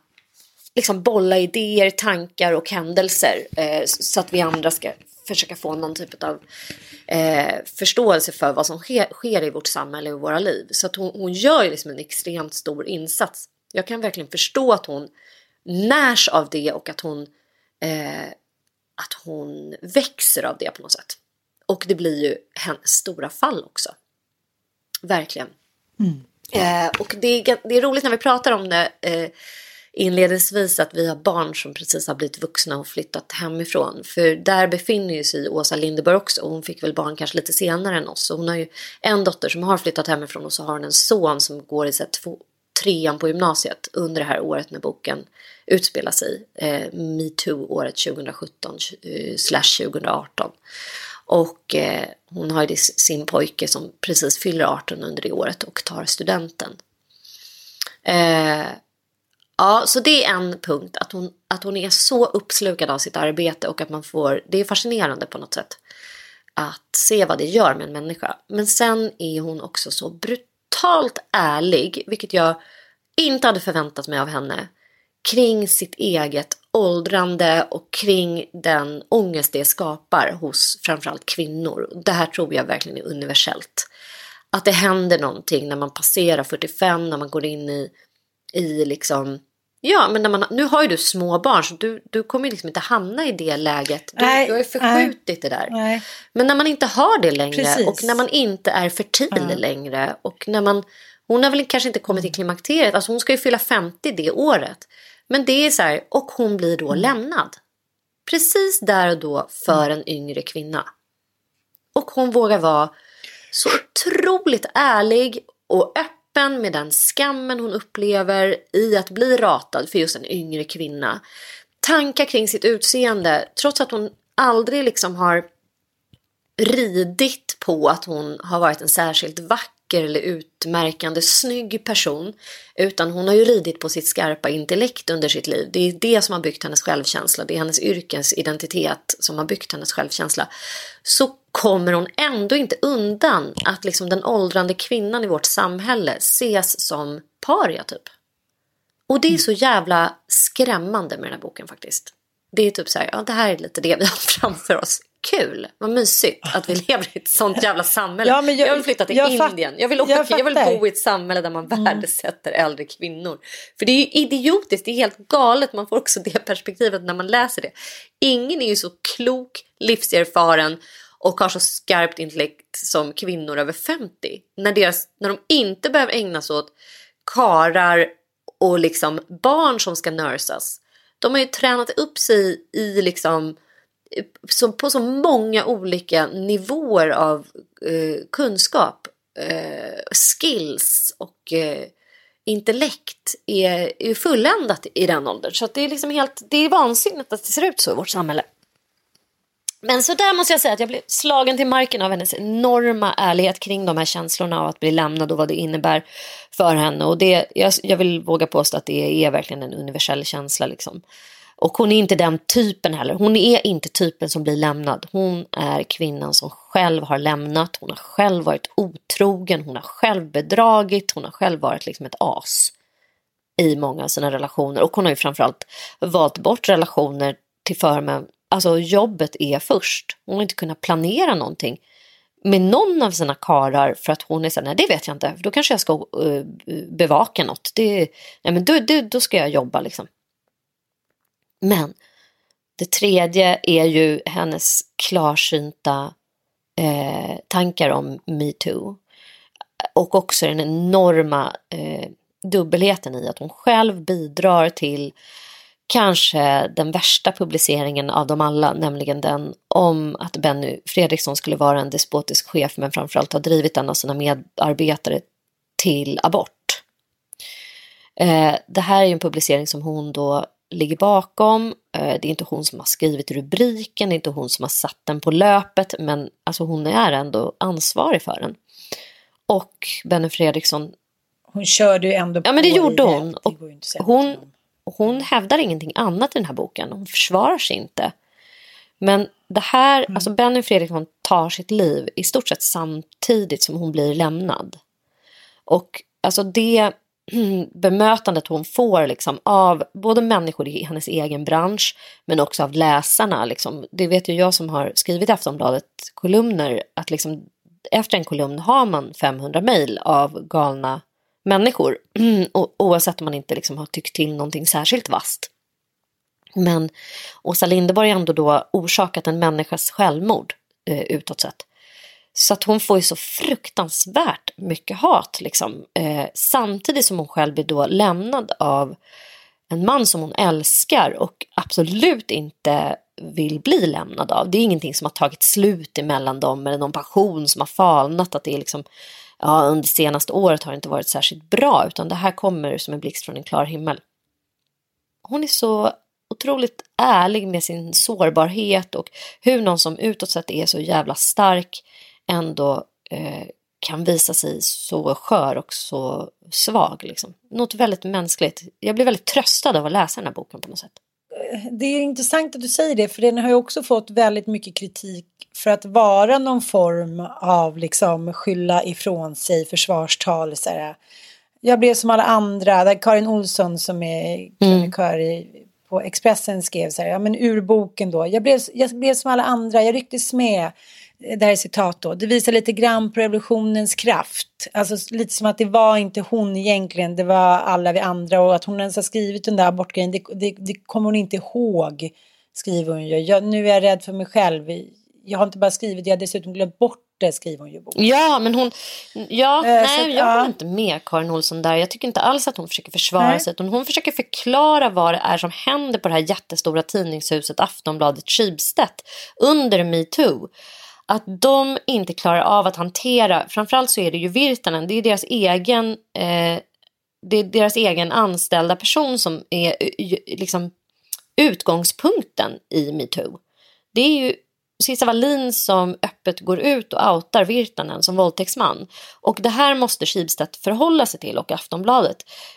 liksom bolla idéer, tankar och händelser eh, så att vi andra ska försöka få någon typ av eh, förståelse för vad som sker, sker i vårt samhälle och våra liv. Så att hon, hon gör ju liksom en extremt stor insats. Jag kan verkligen förstå att hon närs av det och att hon, eh, att hon växer av det på något sätt. Och det blir ju hennes stora fall också. Verkligen. Mm. Eh, och det är, det är roligt när vi pratar om det eh, inledningsvis att vi har barn som precis har blivit vuxna och flyttat hemifrån. För där befinner ju sig Åsa Lindeborg också och hon fick väl barn kanske lite senare än oss. Så hon har ju en dotter som har flyttat hemifrån och så har hon en son som går i så här, två, trean på gymnasiet under det här året när boken utspelar sig. Eh, Metoo-året 2017 eh, 2018. Och eh, hon har ju sin pojke som precis fyller 18 under det året och tar studenten. Eh, ja, så det är en punkt. Att hon, att hon är så uppslukad av sitt arbete och att man får, det är fascinerande på något sätt. Att se vad det gör med en människa. Men sen är hon också så brutalt ärlig, vilket jag inte hade förväntat mig av henne. Kring sitt eget åldrande och kring den ångest det skapar hos framförallt kvinnor. Det här tror jag verkligen är universellt. Att det händer någonting när man passerar 45, när man går in i, i liksom Ja, men när man, nu har ju du små barn så du, du kommer liksom inte hamna i det läget. Du, Nej, du har ju förskjutit det där. Nej. Men när man inte har det längre Precis. och när man inte är fertil längre och när man... Hon har väl kanske inte kommit till klimakteriet, alltså hon ska ju fylla 50 det året. Men det är så här, och hon blir då lämnad. Precis där och då för en yngre kvinna. Och hon vågar vara så otroligt ärlig och öppen med den skammen hon upplever i att bli ratad för just en yngre kvinna. Tankar kring sitt utseende, trots att hon aldrig liksom har ridit på att hon har varit en särskilt vacker eller utmärkande snygg person. Utan hon har ju ridit på sitt skarpa intellekt under sitt liv. Det är det som har byggt hennes självkänsla. Det är hennes yrkesidentitet som har byggt hennes självkänsla. Så kommer hon ändå inte undan att liksom den åldrande kvinnan i vårt samhälle ses som paria typ. Och det är så jävla skrämmande med den här boken faktiskt. Det är typ så här, ja det här är lite det vi har framför oss. Kul, vad mysigt att vi lever i ett sånt jävla samhälle. Ja, jag- jag, vill flytta till jag Indien. Jag vill, åka, jag jag vill bo i ett samhälle där man värdesätter äldre kvinnor. För det är ju idiotiskt, det är helt galet. Man får också det perspektivet när man läser det. Ingen är ju så klok, livserfaren och har så skarpt intellekt som kvinnor över 50. När, deras, när de inte behöver ägna sig åt karar och liksom barn som ska nörsas. De har ju tränat upp sig i liksom som, på så många olika nivåer av eh, kunskap, eh, skills och eh, intellekt är, är fulländat i den åldern. Så att det är liksom helt, det är vansinnigt att det ser ut så i vårt samhälle. Men så där måste jag säga att jag blev slagen till marken av hennes enorma ärlighet kring de här känslorna av att bli lämnad och vad det innebär för henne. Och det, jag, jag vill våga påstå att det är verkligen en universell känsla. Liksom. Och hon är inte den typen heller. Hon är inte typen som blir lämnad. Hon är kvinnan som själv har lämnat. Hon har själv varit otrogen. Hon har själv bedragit. Hon har själv varit liksom ett as i många av sina relationer. Och hon har ju framförallt valt bort relationer till förmån. Alltså jobbet är först. Hon har inte kunnat planera någonting med någon av sina karar för att hon är så här, nej det vet jag inte, då kanske jag ska uh, bevaka något. Det, nej, men då, då, då ska jag jobba liksom. Men det tredje är ju hennes klarsynta eh, tankar om metoo. Och också den enorma eh, dubbelheten i att hon själv bidrar till kanske den värsta publiceringen av dem alla, nämligen den om att Benny Fredriksson skulle vara en despotisk chef men framförallt ha drivit en av sina medarbetare till abort. Eh, det här är ju en publicering som hon då ligger bakom. Eh, det är inte hon som har skrivit rubriken, det är inte hon som har satt den på löpet, men alltså hon är ändå ansvarig för den. Och Benny Fredriksson, Hon körde ju ändå Ja, men det på gjorde hon. Och hon- hon hävdar ingenting annat i den här boken. Hon försvarar sig inte. Men det här, alltså Benny Fredriksson tar sitt liv i stort sett samtidigt som hon blir lämnad. Och alltså det bemötandet hon får liksom av både människor i hennes egen bransch men också av läsarna. Liksom. Det vet ju jag som har skrivit Aftonbladet kolumner att liksom, efter en kolumn har man 500 mejl av galna människor. Oavsett om man inte liksom har tyckt till någonting särskilt vasst. Men Åsa Linderborg har ändå då orsakat en människas självmord eh, utåt sett. Så att hon får ju så fruktansvärt mycket hat liksom. Eh, samtidigt som hon själv blir då lämnad av en man som hon älskar och absolut inte vill bli lämnad av. Det är ingenting som har tagit slut emellan dem eller någon passion som har falnat. Att det är liksom, ja, under senaste året har det inte varit särskilt bra utan det här kommer som en blixt från en klar himmel. Hon är så otroligt ärlig med sin sårbarhet och hur någon som utåt sett är så jävla stark ändå eh, kan visa sig så skör och så svag. Liksom. Något väldigt mänskligt. Jag blir väldigt tröstad av att läsa den här boken på något sätt. Det är intressant att du säger det för den har ju också fått väldigt mycket kritik för att vara någon form av liksom skylla ifrån sig försvarstal. Så här. Jag blev som alla andra, där Karin Olsson som är krönikör i, på Expressen skrev så här, ja men ur boken då, jag blev, jag blev som alla andra, jag rycktes med. Det här är citat då, det visar lite grann på revolutionens kraft. Alltså lite som att det var inte hon egentligen, det var alla vi andra och att hon ens har skrivit den där abortgrejen, det, det, det kommer hon inte ihåg, skriver hon ju. Jag, nu är jag rädd för mig själv, jag har inte bara skrivit, jag har dessutom glömt bort det skriver hon ju bok. Ja, men hon... Ja, äh, nej, att, jag håller inte med Karin Olsson där. Jag tycker inte alls att hon försöker försvara nej. sig. Utan hon försöker förklara vad det är som händer på det här jättestora tidningshuset Aftonbladet Schibsted under metoo. Att de inte klarar av att hantera, framförallt så är det ju Virtanen, det är deras egen, eh, det är deras egen anställda person som är eh, liksom utgångspunkten i metoo. Det är ju Cissi Wallin som öppet går ut och outar Virtanen som våldtäktsman. Och det här måste Schibsted förhålla sig till och Aftonbladet.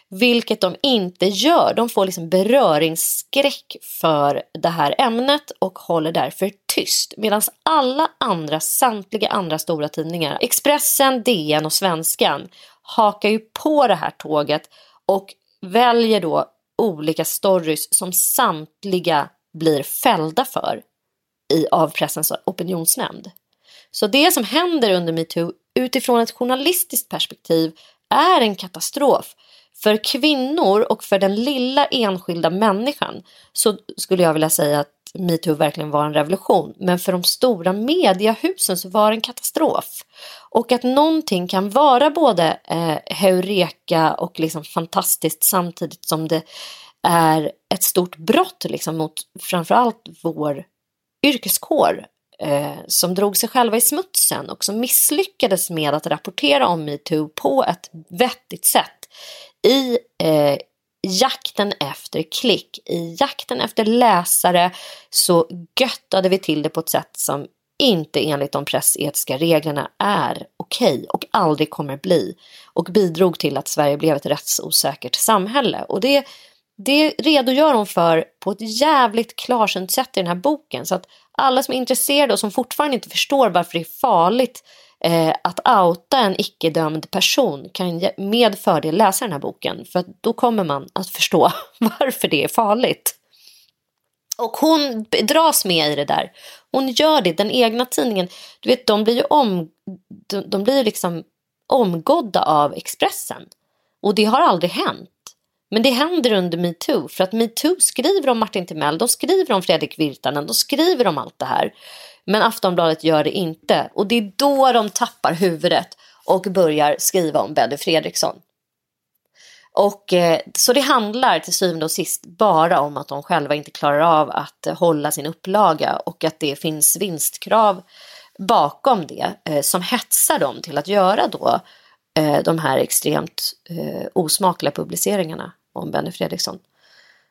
Vilket de inte gör. De får liksom beröringsskräck för det här ämnet och håller därför tyst. Medan alla andra, samtliga andra stora tidningar, Expressen, DN och Svenskan hakar ju på det här tåget och väljer då olika stories som samtliga blir fällda för i, av pressens opinionsnämnd. Så det som händer under metoo utifrån ett journalistiskt perspektiv är en katastrof. För kvinnor och för den lilla enskilda människan så skulle jag vilja säga att metoo verkligen var en revolution. Men för de stora mediahusen så var det en katastrof. Och att någonting kan vara både eh, heureka och liksom fantastiskt samtidigt som det är ett stort brott liksom mot framförallt vår yrkeskår eh, som drog sig själva i smutsen och som misslyckades med att rapportera om metoo på ett vettigt sätt i eh, jakten efter klick, i jakten efter läsare så göttade vi till det på ett sätt som inte enligt de pressetiska reglerna är okej okay och aldrig kommer bli och bidrog till att Sverige blev ett rättsosäkert samhälle. Och det det redogör hon för på ett jävligt klarsynt sätt i den här boken. Så att alla som är intresserade och som fortfarande inte förstår varför det är farligt eh, att outa en icke-dömd person kan med fördel läsa den här boken. För då kommer man att förstå varför det är farligt. Och hon dras med i det där. Hon gör det, den egna tidningen. Du vet, de blir ju om, de, de blir liksom omgådda av Expressen. Och det har aldrig hänt. Men det händer under metoo för att metoo skriver om Martin Timell, de skriver om Fredrik Virtanen, de skriver om allt det här. Men Aftonbladet gör det inte och det är då de tappar huvudet och börjar skriva om Benny Fredriksson. Och, eh, så det handlar till syvende och sist bara om att de själva inte klarar av att eh, hålla sin upplaga och att det finns vinstkrav bakom det eh, som hetsar dem till att göra då de här extremt osmakliga publiceringarna om Benny Fredriksson.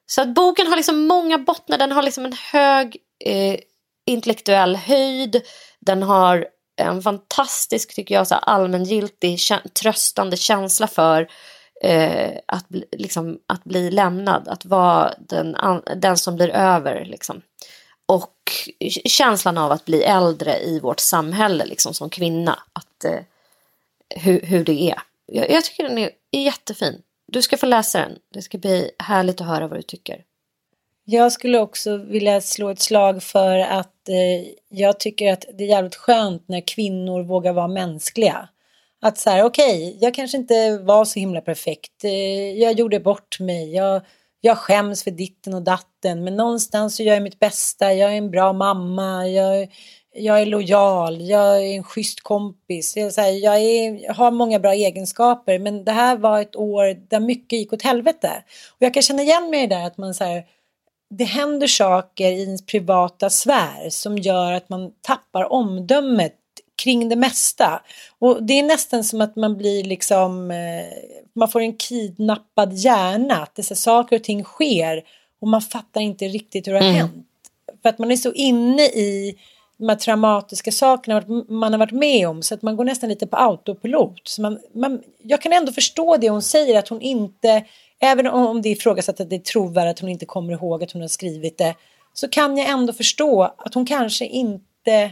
Så att boken har liksom många bottnar, den har liksom en hög eh, intellektuell höjd, den har en fantastisk, tycker jag, så allmängiltig, tröstande känsla för eh, att, bli, liksom, att bli lämnad, att vara den, den som blir över. Liksom. Och känslan av att bli äldre i vårt samhälle liksom, som kvinna, att, eh, hur, hur det är. Jag, jag tycker den är jättefin. Du ska få läsa den. Det ska bli härligt att höra vad du tycker. Jag skulle också vilja slå ett slag för att eh, jag tycker att det är jävligt skönt när kvinnor vågar vara mänskliga. Att så här, okej, okay, jag kanske inte var så himla perfekt. Eh, jag gjorde bort mig. Jag, jag skäms för ditten och datten. Men någonstans så gör jag mitt bästa. Jag är en bra mamma. Jag, jag är lojal, jag är en schysst kompis. Jag, här, jag, är, jag, har många bra egenskaper men det här var ett år där mycket gick åt helvete. Och jag kan känna igen mig där att man så här, det händer saker i ens privata sfär som gör att man tappar omdömet kring det mesta. Och det är nästan som att man blir liksom, eh, man får en kidnappad hjärna, att dessa saker och ting sker och man fattar inte riktigt hur det har mm. hänt. För att man är så inne i de här traumatiska sakerna man har varit med om så att man går nästan lite på autopilot. Så man, man, jag kan ändå förstå det hon säger att hon inte, även om det är ifrågasatt att det är trovärdigt att hon inte kommer ihåg att hon har skrivit det, så kan jag ändå förstå att hon kanske inte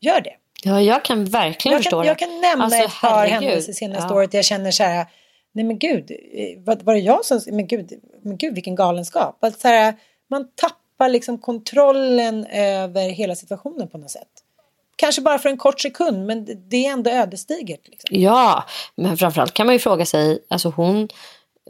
gör det. Ja, jag kan verkligen jag förstå kan, det. Jag kan nämna alltså, ett par händelser senaste ja. året jag känner så här, nej men gud, var, var det jag som, men gud, men gud vilken galenskap. Att så här, man tappar liksom kontrollen över hela situationen på något sätt. Kanske bara för en kort sekund men det är ändå ödesdigert. Liksom. Ja, men framförallt kan man ju fråga sig, alltså hon,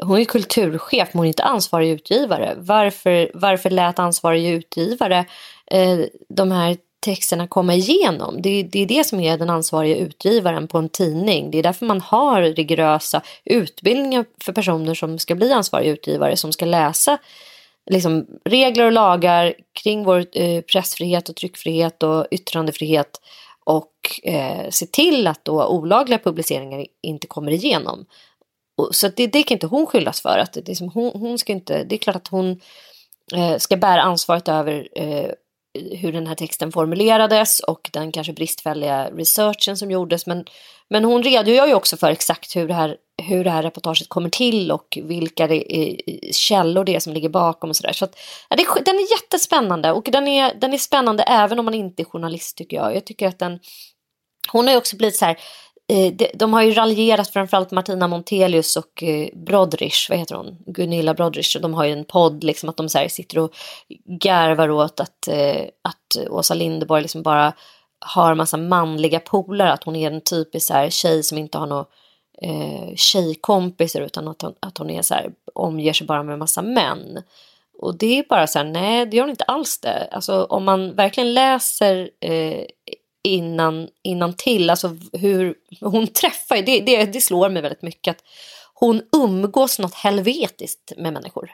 hon är kulturchef men hon är inte ansvarig utgivare. Varför, varför lät ansvarig utgivare eh, de här texterna komma igenom. Det, det är det som är den ansvariga utgivaren på en tidning. Det är därför man har rigorösa utbildningar för personer som ska bli ansvariga utgivare som ska läsa liksom, regler och lagar kring vår eh, pressfrihet och tryckfrihet och yttrandefrihet och eh, se till att då olagliga publiceringar inte kommer igenom. Och, så det, det kan inte hon skyllas för. Att det, är hon, hon ska inte, det är klart att hon eh, ska bära ansvaret över eh, hur den här texten formulerades och den kanske bristfälliga researchen som gjordes. Men, men hon redogör ju också för exakt hur det, här, hur det här reportaget kommer till och vilka det är, källor det är som ligger bakom och sådär. Så, att, ja, det, den är jättespännande och den är, den är spännande även om man inte är journalist tycker jag. Jag tycker att den hon har ju också blivit så här, Eh, de, har ju raljerat framförallt Martina Montelius och eh, Brodrich, vad heter hon, Gunilla Brodrich, de har ju en podd liksom att de så sitter och garvar åt att, eh, att Åsa Linderborg liksom bara har massa manliga polare, att hon är en typisk så här tjej som inte har några eh, tjejkompisar utan att hon, att hon är så här, omger sig bara med massa män. Och det är bara så här, nej det gör hon inte alls det. Alltså om man verkligen läser eh, innan, innan till. Alltså hur hon träffar, det, det, det slår mig väldigt mycket. att Hon umgås något helvetiskt med människor.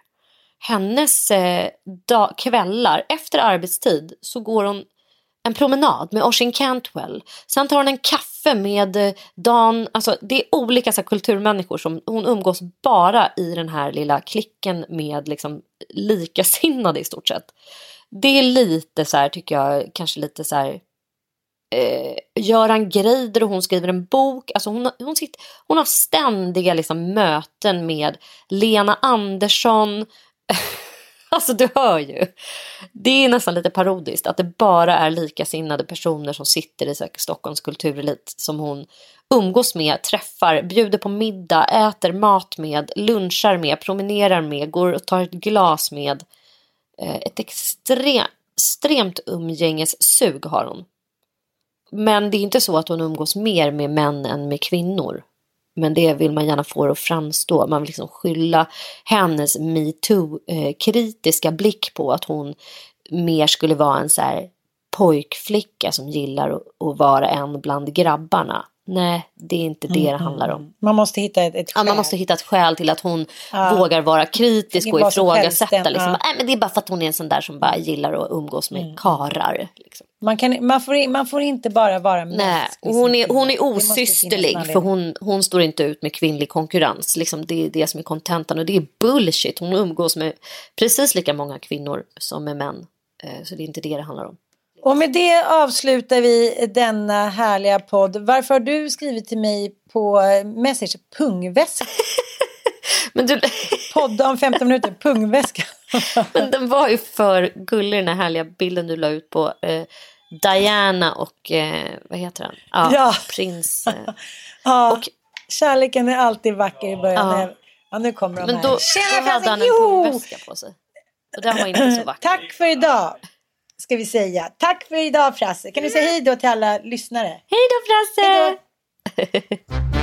Hennes eh, dag, kvällar efter arbetstid så går hon en promenad med Oshin Cantwell. Sen tar hon en kaffe med eh, Dan, alltså det är olika så här, kulturmänniskor som hon umgås bara i den här lilla klicken med liksom likasinnade i stort sett. Det är lite så här tycker jag, kanske lite så här eh, Göran Greider och hon skriver en bok. Alltså hon, hon, sitter, hon har ständiga liksom, möten med Lena Andersson. alltså du hör ju. Det är nästan lite parodiskt att det bara är likasinnade personer som sitter i här, Stockholms kulturelit som hon umgås med, träffar, bjuder på middag, äter mat med, lunchar med, promenerar med, går och tar ett glas med. Eh, ett extrem, extremt umgängessug har hon. Men det är inte så att hon umgås mer med män än med kvinnor. Men det vill man gärna få att framstå. Man vill liksom skylla hennes metoo-kritiska blick på att hon mer skulle vara en så här pojkflicka som gillar att vara en bland grabbarna. Nej, det är inte det mm. det handlar om. Man måste hitta ett, ett skäl. Ja, man måste hitta ett skäl till att hon ja. vågar vara kritisk och ifrågasätta. Liksom. Ja. Nej, men det är bara för att hon är en sån där som bara gillar att umgås med mm. karar. Liksom. Man, kan, man, får, man får inte bara vara mest. Nej, hon är, hon är osysterlig för hon, hon står inte ut med kvinnlig konkurrens. Liksom det är det som är kontentan och det är bullshit. Hon umgås med precis lika många kvinnor som med män. Eh, så det är inte det det handlar om. Och med det avslutar vi denna härliga podd. Varför har du skrivit till mig på Message pungväska? Men du... Podda om 15 minuter, pungväska. Men den var ju för gullig den här härliga bilden du la ut på eh, Diana och eh, vad heter han? Ja, ja. prins. Eh. ja, och, kärleken är alltid vacker i början. Ja, ja nu kommer de Men här. då, Tjena, då hade han en pungväska på sig. Och den var inte så vacker. Tack för idag ska vi säga. Tack för idag Frasse. Kan du säga hej då till alla lyssnare? Hej då Frasse! Hejdå.